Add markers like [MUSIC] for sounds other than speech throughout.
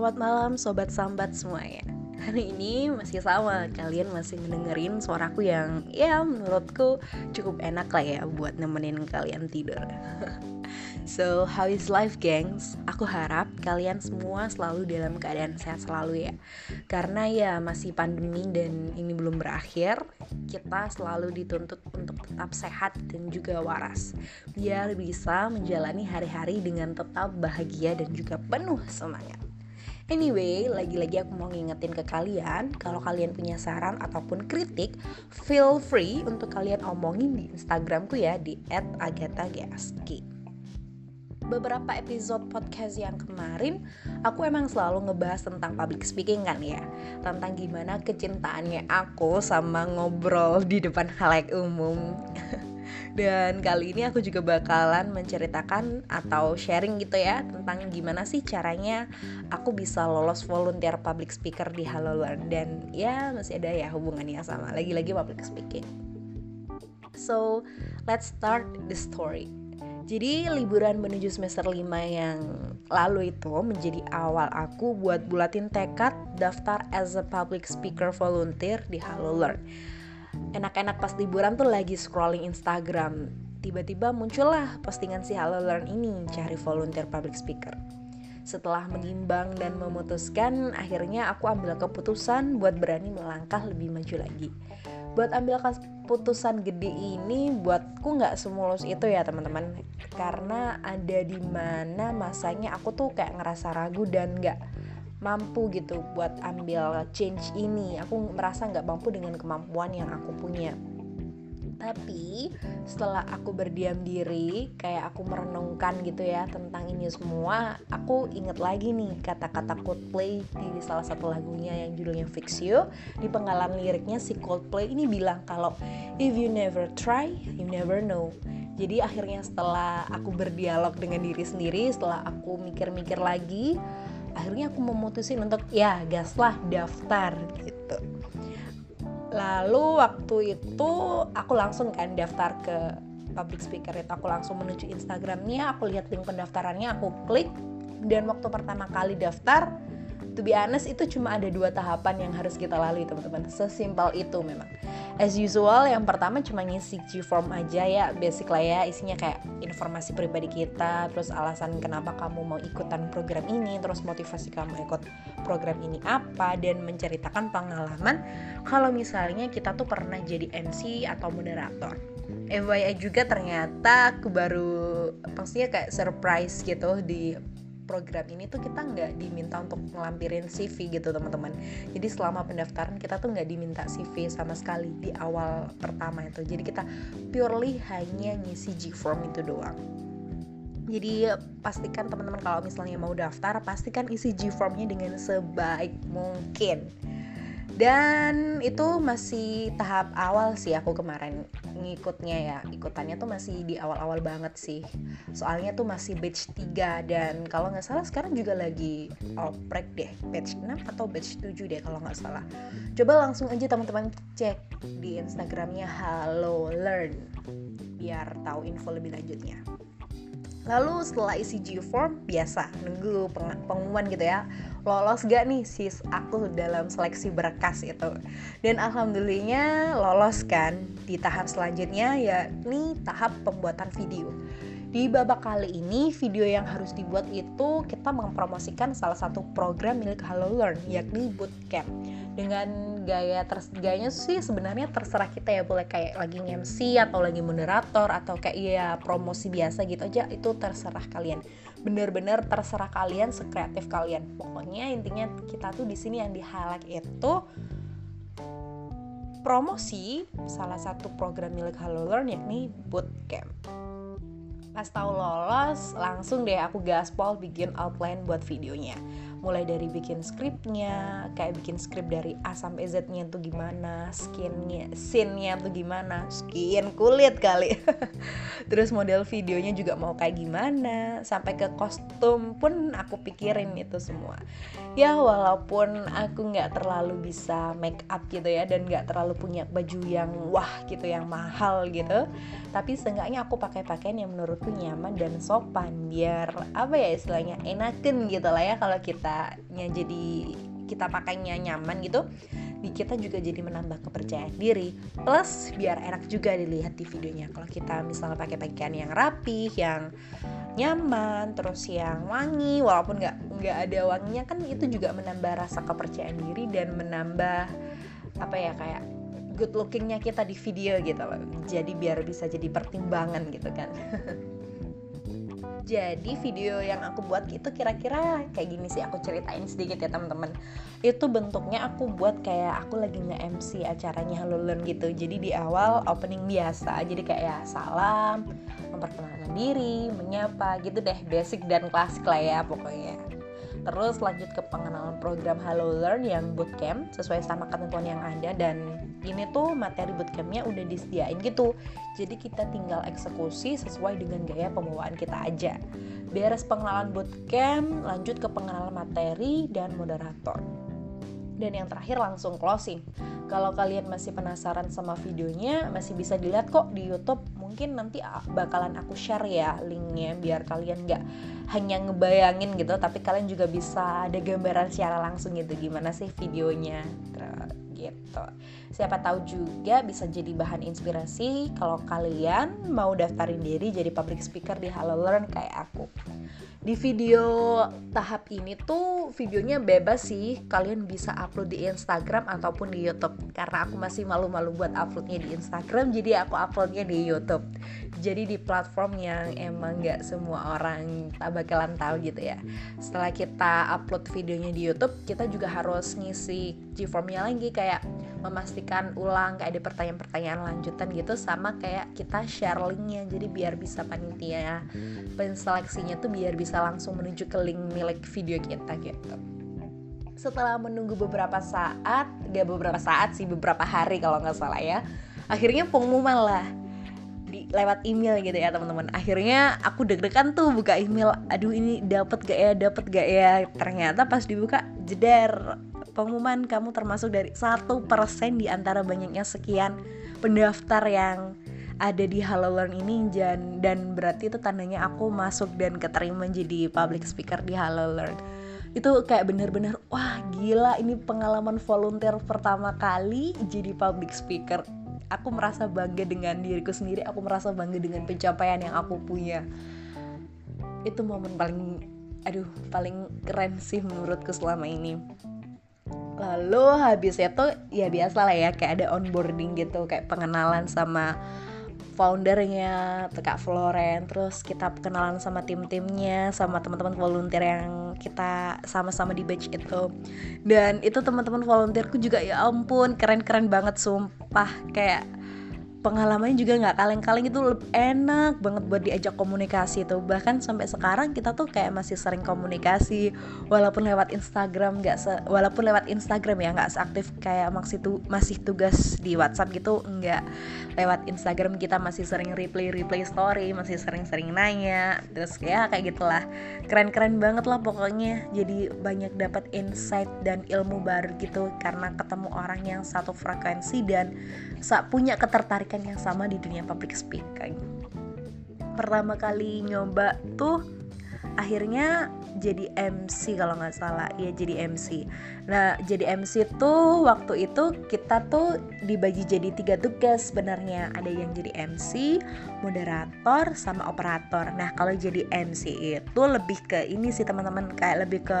Selamat malam sobat sambat semuanya. Hari ini masih sama, kalian masih mendengerin suaraku yang ya menurutku cukup enak lah ya buat nemenin kalian tidur. [LAUGHS] So, how is life gengs? Aku harap kalian semua selalu dalam keadaan sehat selalu ya. Karena ya masih pandemi dan ini belum berakhir Kita selalu dituntut untuk tetap sehat dan juga waras. Biar bisa menjalani hari-hari dengan tetap bahagia dan juga penuh semangat Anyway, lagi-lagi aku mau ngingetin ke kalian kalau kalian punya saran ataupun kritik, feel free untuk kalian omongin di Instagramku ya di @agatha_gsk. Beberapa episode podcast yang kemarin, aku emang selalu ngebahas tentang public speaking kan ya, tentang gimana kecintaannya aku sama ngobrol di depan halayak umum. [LAUGHS] Dan kali ini aku juga bakalan menceritakan atau sharing gitu ya tentang gimana sih caranya aku bisa lolos volunteer public speaker di Halo Learn dan ya masih ada ya hubungannya sama lagi-lagi public speaking. So, let's start the story. Jadi liburan menuju semester 5 yang lalu itu menjadi awal aku buat bulatin tekad daftar as a public speaker volunteer di Halo Learn enak-enak pas liburan tuh lagi scrolling Instagram. Tiba-tiba muncullah postingan si Halo Learn ini cari volunteer public speaker. Setelah menimbang dan memutuskan akhirnya aku ambil keputusan buat berani melangkah lebih maju lagi. Buat ambil keputusan gede ini buatku nggak semulus itu ya teman-teman. Karena ada di mana masanya aku tuh kayak ngerasa ragu dan nggak mampu gitu buat ambil change ini. Aku merasa nggak mampu dengan kemampuan yang aku punya. Tapi setelah aku berdiam diri kayak aku merenungkan gitu ya tentang ini semua aku inget lagi nih kata-kata Coldplay di salah satu lagunya yang judulnya Fix You. Di penggalan liriknya si Coldplay ini bilang kalau if you never try you never know. Jadi akhirnya setelah aku berdialog dengan diri sendiri setelah aku mikir-mikir lagi akhirnya aku memutusin untuk ya gas lah daftar gitu. Lalu waktu itu aku langsung kan daftar ke public speaker itu. Aku langsung menuju Instagramnya aku lihat link pendaftarannya aku klik. Dan waktu pertama kali daftar to be honest itu cuma ada dua tahapan yang harus kita lalui teman-teman. Sesimpel itu memang. As usual yang pertama cuma ngisi G form aja ya basic lah ya. Isinya kayak informasi pribadi kita terus alasan kenapa kamu mau ikutan program ini terus motivasi kamu ikut program ini apa dan menceritakan pengalaman kalau misalnya kita tuh pernah jadi MC atau moderator. FYI juga ternyata aku baru maksudnya kayak surprise gitu di program ini tuh kita nggak diminta untuk ngelampirin CV gitu teman-teman. Jadi selama pendaftaran kita tuh nggak diminta CV sama sekali di awal pertama itu. Jadi kita purely hanya ngisi G form itu doang. Jadi pastikan teman-teman kalau misalnya mau daftar pastikan isi G formnya dengan sebaik mungkin dan itu masih tahap awal sih aku kemarin ngikutnya ya. Ikutannya tuh masih di awal-awal banget sih. Soalnya tuh masih batch 3 dan kalau nggak salah sekarang juga lagi oprek deh. Batch 6 atau batch 7 deh kalau nggak salah. Coba langsung aja teman-teman cek di instagramnya Halo Learn biar tahu info lebih lanjutnya Lalu setelah isi G form biasa nunggu pengumuman gitu ya. Lolos gak nih sis aku dalam seleksi berkas itu? Dan alhamdulillahnya lolos kan di tahap selanjutnya yakni tahap pembuatan video. Di babak kali ini, video yang harus dibuat itu kita mempromosikan salah satu program milik Halo Learn, yakni Bootcamp. Dengan gaya ters gayanya sih sebenarnya terserah kita ya, boleh kayak lagi MC atau lagi moderator atau kayak ya promosi biasa gitu aja, itu terserah kalian. Bener-bener terserah kalian, sekreatif kalian. Pokoknya intinya kita tuh di sini yang di highlight itu promosi salah satu program milik Halo Learn yakni Bootcamp pas tahu lolos langsung deh aku gaspol bikin outline buat videonya mulai dari bikin skripnya kayak bikin skrip dari A sampai Z nya tuh gimana skinnya scene-nya tuh gimana skin kulit kali [LAUGHS] terus model videonya juga mau kayak gimana sampai ke kostum pun aku pikirin itu semua. Ya walaupun aku nggak terlalu bisa make up gitu ya dan nggak terlalu punya baju yang wah gitu yang mahal gitu tapi seenggaknya aku pakai pakaian yang menurutku nyaman dan sopan biar apa ya istilahnya enaken gitu lah ya kalau kita jadi kita pakainya nyaman gitu di kita juga jadi menambah kepercayaan diri. Plus biar enak juga dilihat di videonya. Kalau kita misalnya pakai pakaian yang rapi yang nyaman terus yang wangi walaupun nggak nggak ada wanginya kan itu juga menambah rasa kepercayaan diri dan menambah apa ya kayak good lookingnya kita di video gitu loh. Jadi biar bisa jadi pertimbangan gitu kan [LAUGHS] jadi video yang aku buat itu kira-kira kayak gini sih aku ceritain sedikit ya teman-teman. Itu bentuknya aku buat kayak aku lagi nge-MC acaranya Halo Learn gitu. Jadi di awal opening biasa jadi kayak ya salam memperkenalkan diri menyapa gitu deh basic dan klasik lah ya pokoknya Terus lanjut ke pengenalan program Halo Learn yang bootcamp sesuai sama ketentuan yang ada dan ini tuh materi bootcampnya udah disediain gitu. Jadi kita tinggal eksekusi sesuai dengan gaya pembawaan kita aja. Beres pengenalan bootcamp, lanjut ke pengenalan materi dan moderator. Dan yang terakhir langsung closing. Kalau kalian masih penasaran sama videonya, masih bisa dilihat kok di YouTube. Mungkin nanti bakalan aku share ya linknya biar kalian nggak hanya ngebayangin gitu, tapi kalian juga bisa ada gambaran secara langsung gitu gimana sih videonya gitu. Siapa tahu juga bisa jadi bahan inspirasi kalau kalian mau daftarin diri jadi public speaker di Halo Learn kayak aku. Di video tahap ini tuh videonya bebas sih. Kalian bisa upload di Instagram ataupun di YouTube. Karena aku masih malu-malu buat uploadnya di Instagram jadi aku uploadnya di YouTube. Jadi di platform yang emang nggak semua orang tak bakalan tahu gitu ya. Setelah kita upload videonya di YouTube kita juga harus ngisi G-formnya lagi kayak memastikan ulang kayak ada pertanyaan-pertanyaan lanjutan gitu sama kayak kita share linknya jadi biar bisa panitia penseleksinya tuh biar bisa langsung menuju ke link milik video kita gitu. Setelah menunggu beberapa saat gak beberapa saat sih beberapa hari kalau nggak salah ya akhirnya pengumuman lah di lewat email gitu ya teman-teman. Akhirnya aku deg-degan tuh buka email aduh ini dapat gak ya dapat gak ya? Ternyata pas dibuka jeder pengumuman kamu termasuk dari satu persen di antara banyaknya sekian pendaftar yang ada di Halo Learn ini dan dan berarti itu tandanya aku masuk dan keterima jadi public speaker di Halo Learn. Itu kayak bener-bener wah gila ini pengalaman volunteer pertama kali jadi public speaker aku merasa bangga dengan diriku sendiri aku merasa bangga dengan pencapaian yang aku punya. Itu momen paling aduh paling keren sih menurutku selama ini. Lalu habisnya tuh ya biasa lah ya kayak ada onboarding gitu kayak pengenalan sama foundernya Kak Floren. Terus kita kenalan sama tim-timnya sama teman-teman volunteer yang kita sama-sama di batch itu. Dan itu teman-teman volunteerku juga ya ampun keren-keren banget sumpah. Kayak pengalamannya juga nggak kaleng-kaleng itu enak banget buat diajak komunikasi tuh. Bahkan sampai sekarang kita tuh kayak masih sering komunikasi walaupun lewat Instagram nggak walaupun lewat Instagram ya nggak seaktif kayak masih tu masih tugas di WhatsApp gitu nggak. Lewat Instagram kita masih sering replay replay story masih sering-sering nanya terus ya kayak gitulah. Keren-keren banget lah pokoknya jadi banyak dapat insight dan ilmu baru gitu karena ketemu orang yang satu frekuensi dan punya ketertarikan ketertarikan yang sama di dunia public speaking. Pertama kali nyoba tuh akhirnya jadi MC kalau nggak salah. Ya jadi MC nah jadi MC tuh waktu itu kita tuh dibagi jadi tiga tugas sebenarnya. Ada yang jadi MC moderator sama operator. Nah kalau jadi MC itu lebih ke ini sih teman-teman. Kayak lebih ke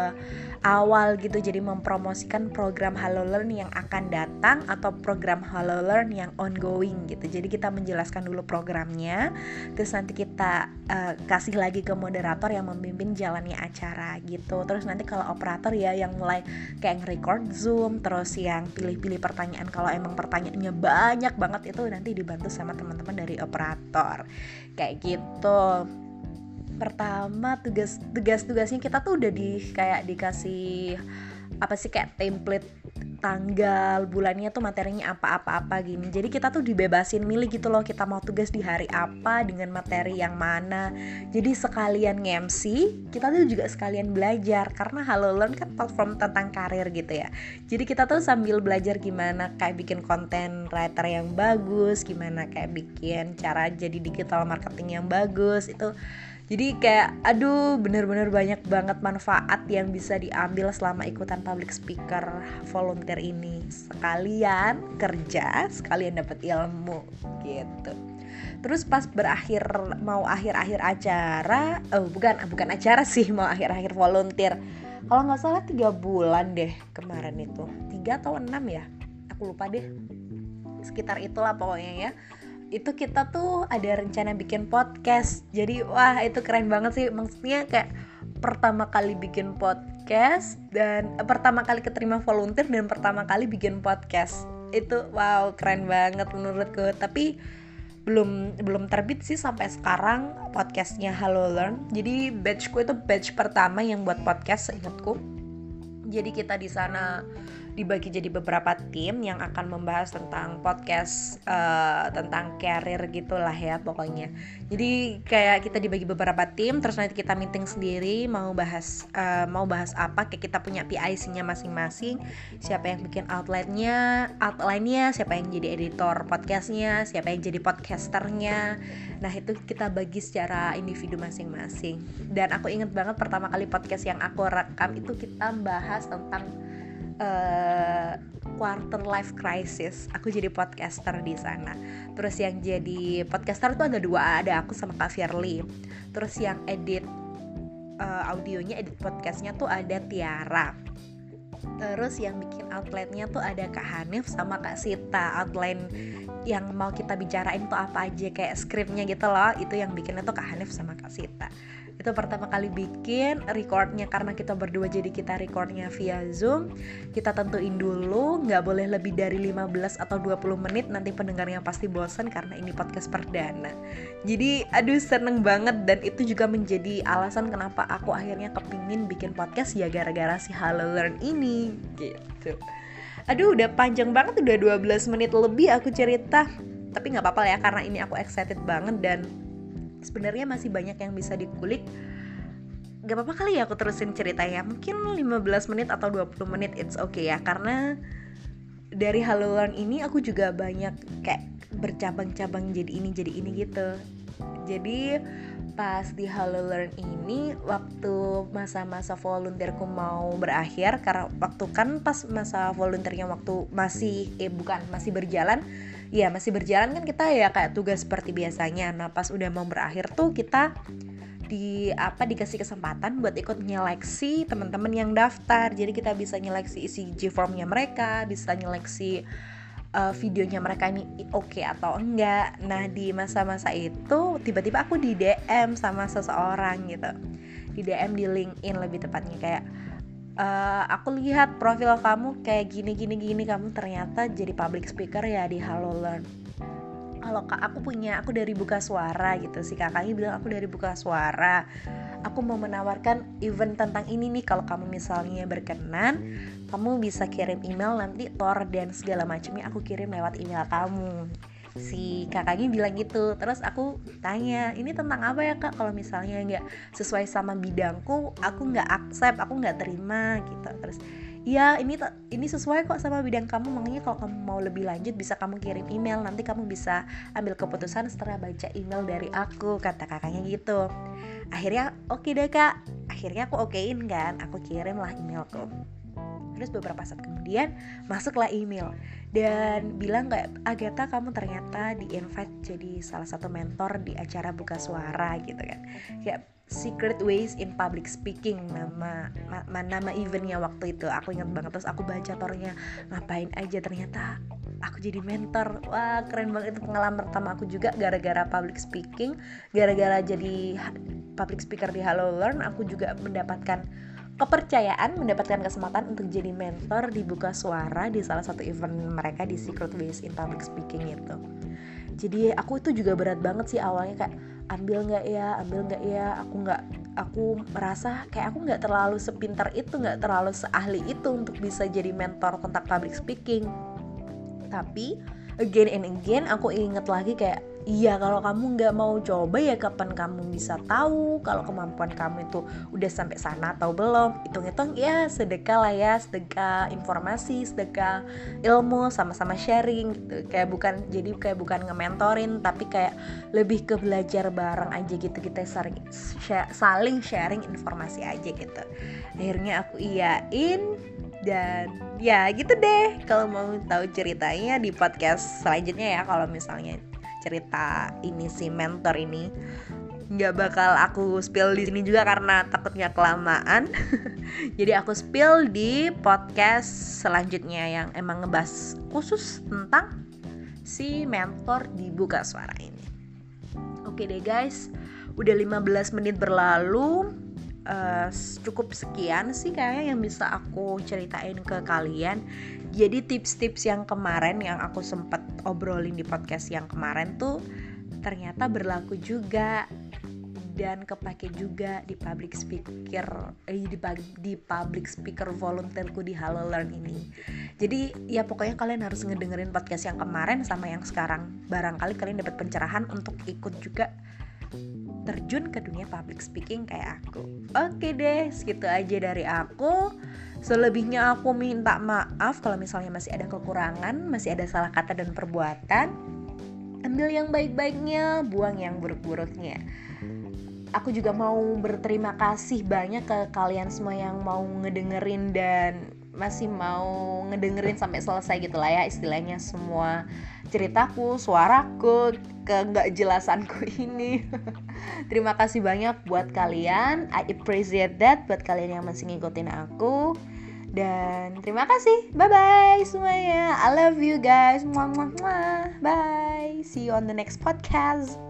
awal gitu jadi mempromosikan program Halo Learn yang akan datang atau program Halo Learn yang ongoing gitu. Jadi kita menjelaskan dulu programnya terus nanti kita uh, kasih lagi ke moderator yang memimpin jalannya acara gitu. Terus nanti kalau operator ya yang mulai kayak record zoom terus yang pilih-pilih pertanyaan. Kalau emang pertanyaannya banyak banget itu nanti dibantu sama teman-teman dari operator. Kayak gitu. Pertama tugas tugas tugasnya kita tuh udah di kayak dikasih apa sih kayak template tanggal bulannya tuh materinya apa-apa-apa gini. Jadi kita tuh dibebasin milih gitu loh kita mau tugas di hari apa dengan materi yang mana. Jadi sekalian ngemsi kita tuh juga sekalian belajar karena Halo Learn kan platform tentang karir gitu ya. Jadi kita tuh sambil belajar gimana kayak bikin konten writer yang bagus gimana kayak bikin cara jadi digital marketing yang bagus itu jadi kayak aduh bener-bener banyak banget manfaat yang bisa diambil selama ikutan public speaker volunteer ini. Sekalian kerja sekalian dapat ilmu gitu. Terus pas berakhir mau akhir-akhir acara oh bukan bukan acara sih mau akhir-akhir volunteer. Kalau nggak salah tiga bulan deh kemarin itu. Tiga atau enam ya? Aku lupa deh. Sekitar itulah pokoknya ya itu kita tuh ada rencana bikin podcast. Jadi wah itu keren banget sih. Maksudnya kayak pertama kali bikin podcast dan eh, pertama kali keterima volunteer dan pertama kali bikin podcast. Itu wow keren banget menurutku. Tapi belum belum terbit sih sampai sekarang podcastnya Hello Learn. Jadi batchku itu batch pertama yang buat podcast seingatku. Jadi kita di sana dibagi jadi beberapa tim yang akan membahas tentang podcast uh, tentang karir gitulah ya pokoknya. Jadi kayak kita dibagi beberapa tim terus nanti kita meeting sendiri mau bahas uh, mau bahas apa kayak kita punya PIC-nya masing-masing. Siapa yang bikin outline-nya, outline-nya, siapa yang jadi editor podcastnya, siapa yang jadi podcasternya. Nah, itu kita bagi secara individu masing-masing. Dan aku inget banget pertama kali podcast yang aku rekam itu kita bahas tentang uh, quarter life crisis. Aku jadi podcaster di sana. Terus yang jadi podcaster tuh ada dua ada aku sama kak Firly. Terus yang edit uh, audionya edit podcastnya tuh ada Tiara. Terus yang bikin outletnya tuh ada Kak Hanif sama Kak Sita. Outline yang mau kita bicarain tuh apa aja kayak skripnya gitu loh. Itu yang bikinnya tuh Kak Hanif sama Kak Sita itu pertama kali bikin recordnya karena kita berdua jadi kita recordnya via zoom. Kita tentuin dulu nggak boleh lebih dari 15 atau 20 menit. Nanti pendengarnya pasti bosan karena ini podcast perdana. Jadi aduh seneng banget. Dan itu juga menjadi alasan kenapa aku akhirnya kepingin bikin podcast ya gara-gara si Halo Learn ini gitu. Aduh udah panjang banget udah 12 menit lebih aku cerita. Tapi nggak apa-apa ya karena ini aku excited banget dan sebenarnya masih banyak yang bisa dikulik. Gak apa-apa kali ya aku terusin ceritanya mungkin 15 menit atau 20 menit it's okay ya. Karena dari Halo Learn ini aku juga banyak kayak bercabang-cabang jadi ini jadi ini gitu. Jadi pas di Halo Learn ini waktu masa-masa volunteerku mau berakhir karena waktu kan pas masa volunteernya waktu masih eh bukan masih berjalan ya masih berjalan kan kita ya kayak tugas seperti biasanya. Nah pas udah mau berakhir tuh kita di apa dikasih kesempatan buat ikut nyeleksi teman-teman yang daftar. Jadi kita bisa nyeleksi isi G formnya mereka bisa nyeleksi uh, videonya mereka ini oke okay atau enggak. Nah di masa-masa itu tiba-tiba aku di DM sama seseorang gitu. Di DM di LinkedIn lebih tepatnya kayak uh, aku lihat profil kamu kayak gini gini gini. Kamu ternyata jadi public speaker ya di Halo Learn. Kalau kak aku punya aku dari buka suara gitu si kakaknya bilang aku dari buka suara. Aku mau menawarkan event tentang ini nih. Kalau kamu misalnya berkenan kamu bisa kirim email nanti tor dan segala macamnya aku kirim lewat email kamu si kakaknya bilang gitu. Terus aku tanya ini tentang apa ya kak? Kalau misalnya nggak sesuai sama bidangku aku nggak accept aku nggak terima gitu. Terus ya ini ini sesuai kok sama bidang kamu. Makanya kalau kamu mau lebih lanjut bisa kamu kirim email. Nanti kamu bisa ambil keputusan setelah baca email dari aku kata kakaknya gitu. Akhirnya oke okay deh kak. Akhirnya aku okein kan aku kirim lah emailku terus beberapa saat kemudian masuklah email. Dan bilang kayak Agatha kamu ternyata di invite jadi salah satu mentor di acara buka suara gitu kan. Kayak Secret Ways in Public Speaking nama ma, nama eventnya waktu itu. Aku ingat banget terus aku baca tornya ngapain aja ternyata aku jadi mentor. Wah keren banget itu pengalaman pertama aku juga gara-gara public speaking. Gara-gara jadi public speaker di Hello Learn aku juga mendapatkan kepercayaan mendapatkan kesempatan untuk jadi mentor di buka suara di salah satu event mereka di Secret Ways in Public Speaking itu. Jadi aku itu juga berat banget sih awalnya kayak ambil nggak ya? Ambil nggak ya? Aku nggak aku merasa kayak aku nggak terlalu sepintar itu nggak terlalu seahli itu untuk bisa jadi mentor tentang public speaking. Tapi again and again aku inget lagi kayak Iya kalau kamu nggak mau coba ya kapan kamu bisa tahu kalau kemampuan kamu itu udah sampai sana atau belum. Hitung-hitung ya sedekah lah ya sedekah informasi sedekah ilmu sama-sama sharing gitu. Kayak bukan jadi kayak bukan nge-mentorin tapi kayak lebih ke belajar bareng aja gitu kita saling saling sharing informasi aja gitu. Akhirnya aku iyain dan ya gitu deh kalau mau tahu ceritanya di podcast selanjutnya ya kalau misalnya cerita ini si mentor ini nggak bakal aku spill di sini juga karena takutnya kelamaan. [LAUGHS] Jadi aku spill di podcast selanjutnya yang emang ngebahas khusus tentang si mentor di buka suara ini. Oke deh guys, udah 15 menit berlalu. Uh, cukup sekian sih kayaknya yang bisa aku ceritain ke kalian jadi tips-tips yang kemarin yang aku sempat obrolin di podcast yang kemarin tuh ternyata berlaku juga dan kepake juga di public speaker eh, di, di public speaker volunteerku di Halo Learn ini. Jadi ya pokoknya kalian harus ngedengerin podcast yang kemarin sama yang sekarang. Barangkali kalian dapat pencerahan untuk ikut juga terjun ke dunia public speaking kayak aku. Oke deh, segitu aja dari aku. Selebihnya aku minta maaf kalau misalnya masih ada kekurangan, masih ada salah kata dan perbuatan. Ambil yang baik-baiknya, buang yang buruk-buruknya. Aku juga mau berterima kasih banyak ke kalian semua yang mau ngedengerin dan masih mau ngedengerin sampai selesai gitu lah ya istilahnya semua ceritaku, suaraku, ke nggak jelasanku [LAUGHS] ini. Terima kasih banyak buat kalian. I appreciate that buat kalian yang masih ngikutin aku. Dan terima kasih. Bye bye semuanya. I love you guys. Mwah, mwah, mwah. Bye. See you on the next podcast.